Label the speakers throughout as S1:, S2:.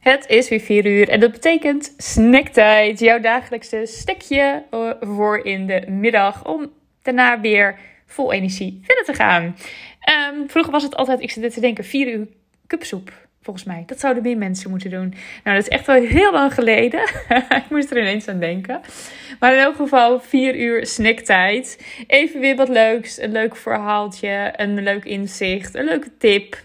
S1: Het is weer 4 uur en dat betekent snacktijd. Jouw dagelijkse snackje eh, voor in de middag om daarna weer vol energie verder te gaan. Ehm, vroeger was het altijd, ik zit te denken, 4 uur cupsoep. Volgens mij. Dat zouden meer mensen moeten doen. Nou, dat is echt wel heel lang geleden. ik moest er ineens aan denken. Maar in elk geval, 4 uur snacktijd. Even weer wat leuks. Een leuk verhaaltje. Een leuk inzicht. Een leuke tip.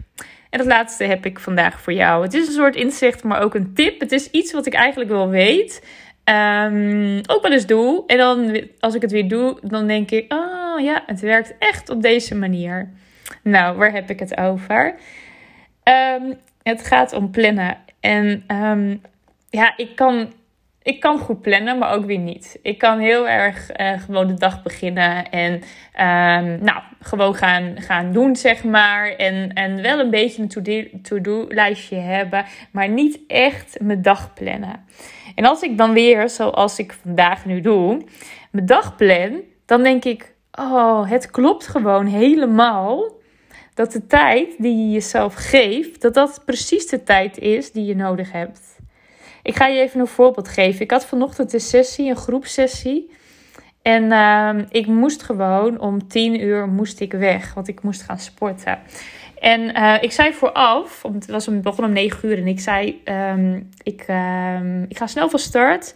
S1: En laatste heb ik vandaag voor jou. Het is een soort inzicht, maar ook een tip. Het is iets wat ik eigenlijk wel weet. Um, ook wel eens doe. En dan, als ik het weer doe, dan denk ik: oh ja, het werkt echt op deze manier. Nou, waar heb ik het over? Um, het gaat om plannen. En um, ja, ik kan ik kan goed plannen, maar ook weer niet. Ik kan heel erg uh, gewoon de dag beginnen en um, nou, gewoon gaan, gaan doen, zeg maar. En, en wel een beetje een to-do-lijstje hebben, maar niet echt mijn dag plannen. En als ik dan weer, zoals ik vandaag nu doe, mijn dag plan, dan denk ik: oh, het klopt gewoon helemaal. Dat de tijd die je jezelf geeft, dat dat precies de tijd is die je nodig hebt. Ik ga je even een voorbeeld geven. Ik had vanochtend een sessie, een groepsessie. En uh, ik moest gewoon om tien uur moest ik weg, want ik moest gaan sporten. En uh, ik zei vooraf, het was begon om negen uur en ik zei, um, ik, uh, ik ga snel van start.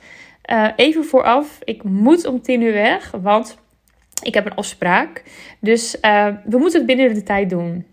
S1: Uh, even vooraf, ik moet om tien uur weg, want ik heb een afspraak. Dus eh, we moeten het binnen de tijd doen.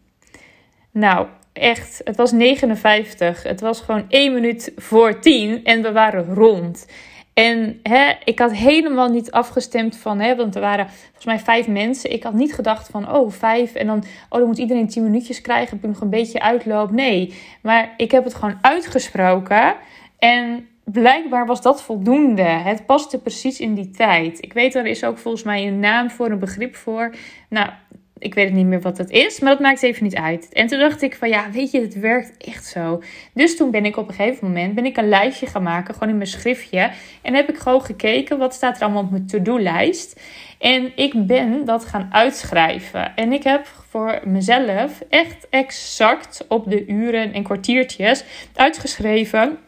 S1: Nou, echt, het was 59. Het was gewoon 1 minuut voor 10 en we waren rond. En hè, ik had helemaal niet afgestemd van, hè, want er waren volgens mij vijf mensen. Ik had niet gedacht van, oh, vijf en dan, oh, dan moet iedereen tien minuutjes krijgen. Heb ik nog een beetje uitloop? Nee, maar ik heb het gewoon uitgesproken. En blijkbaar was dat voldoende. Het paste precies in die tijd. Ik weet, er is ook volgens mij een naam voor, een begrip voor. Nou, ik weet niet meer wat het is, maar dat maakt even niet uit. En toen dacht ik van ja, weet je, het werkt echt zo. Dus toen ben ik op een gegeven moment ben ik een lijstje gaan maken, gewoon in mijn schriftje. En heb ik gewoon gekeken, wat staat er allemaal op mijn to-do-lijst. En ik ben dat gaan uitschrijven. En ik heb voor mezelf echt exact op de uren en kwartiertjes uitgeschreven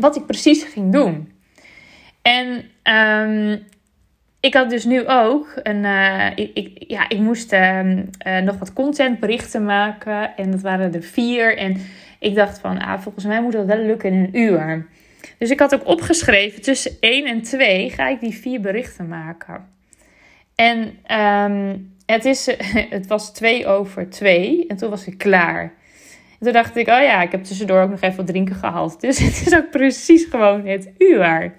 S1: wat ik precies ging doen. En um, ik had dus nu ook een. Uh, ik, ik, ja, ik moest uh, uh, nog wat contentberichten maken. En dat waren er vier. En ik dacht van, ah, volgens mij moet dat wel lukken in een uur. Dus ik had ook opgeschreven, tussen 1 en 2 ga ik die vier berichten maken. En um, het, is, het was 2 over 2 en toen was ik klaar. En toen dacht ik, oh ja, ik heb tussendoor ook nog even wat drinken gehaald. Dus het is ook precies gewoon het uur.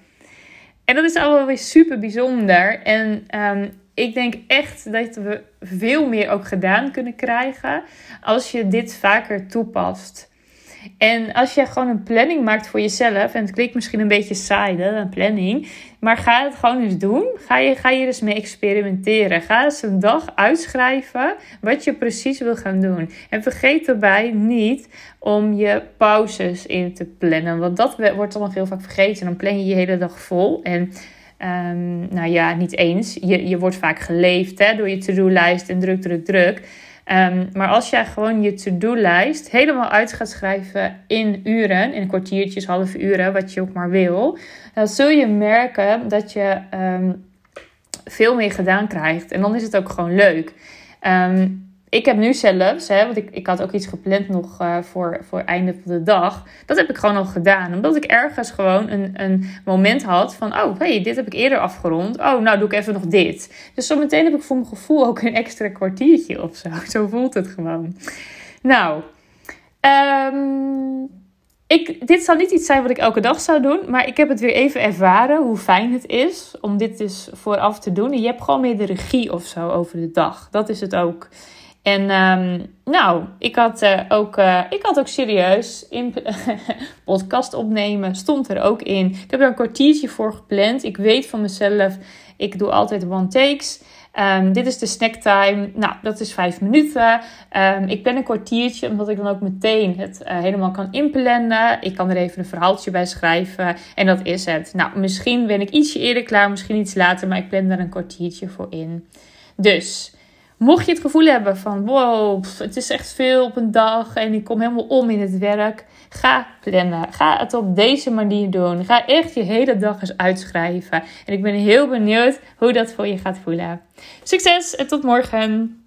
S1: En dat is allemaal weer super bijzonder. En um, ik denk echt dat we veel meer ook gedaan kunnen krijgen als je dit vaker toepast. En als je gewoon een planning maakt voor jezelf, en het klinkt misschien een beetje saai, hè, een planning, maar ga het gewoon eens doen. Ga je, ga je eens mee experimenteren. Ga eens een dag uitschrijven wat je precies wil gaan doen. En vergeet erbij niet om je pauzes in te plannen, want dat wordt dan nog heel vaak vergeten. Dan plan je je hele dag vol en um, nou ja, niet eens. Je, je wordt vaak geleefd hè, door je to-do-lijst en druk, druk, druk. Um, maar als jij gewoon je to-do-lijst helemaal uit gaat schrijven in uren, in kwartiertjes, halve uren, wat je ook maar wil, dan zul je merken dat je um, veel meer gedaan krijgt. En dan is het ook gewoon leuk. Um, ik heb nu zelfs, hè, want ik, ik had ook iets gepland nog uh, voor, voor einde van de dag. Dat heb ik gewoon al gedaan. Omdat ik ergens gewoon een, een moment had van, oh hey, dit heb ik eerder afgerond. Oh, nou doe ik even nog dit. Dus zometeen heb ik voor mijn gevoel ook een extra kwartiertje of zo. Zo voelt het gewoon. Nou, um, ik, dit zal niet iets zijn wat ik elke dag zou doen. Maar ik heb het weer even ervaren hoe fijn het is om dit dus vooraf te doen. En je hebt gewoon meer de regie of zo over de dag. Dat is het ook. En um, nou, ik had, uh, ook, uh, ik had ook serieus in podcast opnemen. Stond er ook in. Ik heb er een kwartiertje voor gepland. Ik weet van mezelf, ik doe altijd one takes. Um, dit is de snacktime. Nou, dat is vijf minuten. Um, ik ben een kwartiertje, omdat ik dan ook meteen het uh, helemaal kan inplannen. Ik kan er even een verhaaltje bij schrijven. En dat is het. Nou, misschien ben ik ietsje eerder klaar, misschien iets later. Maar ik plan er een kwartiertje voor in. Dus... Mocht je het gevoel hebben van wow, het is echt veel op een dag en ik kom helemaal om in het werk, Ga plannen. Ga het op deze manier doen. Ga echt je hele dag eens uitschrijven. En ik ben heel benieuwd hoe dat voor je gaat voelen. Succes en tot morgen.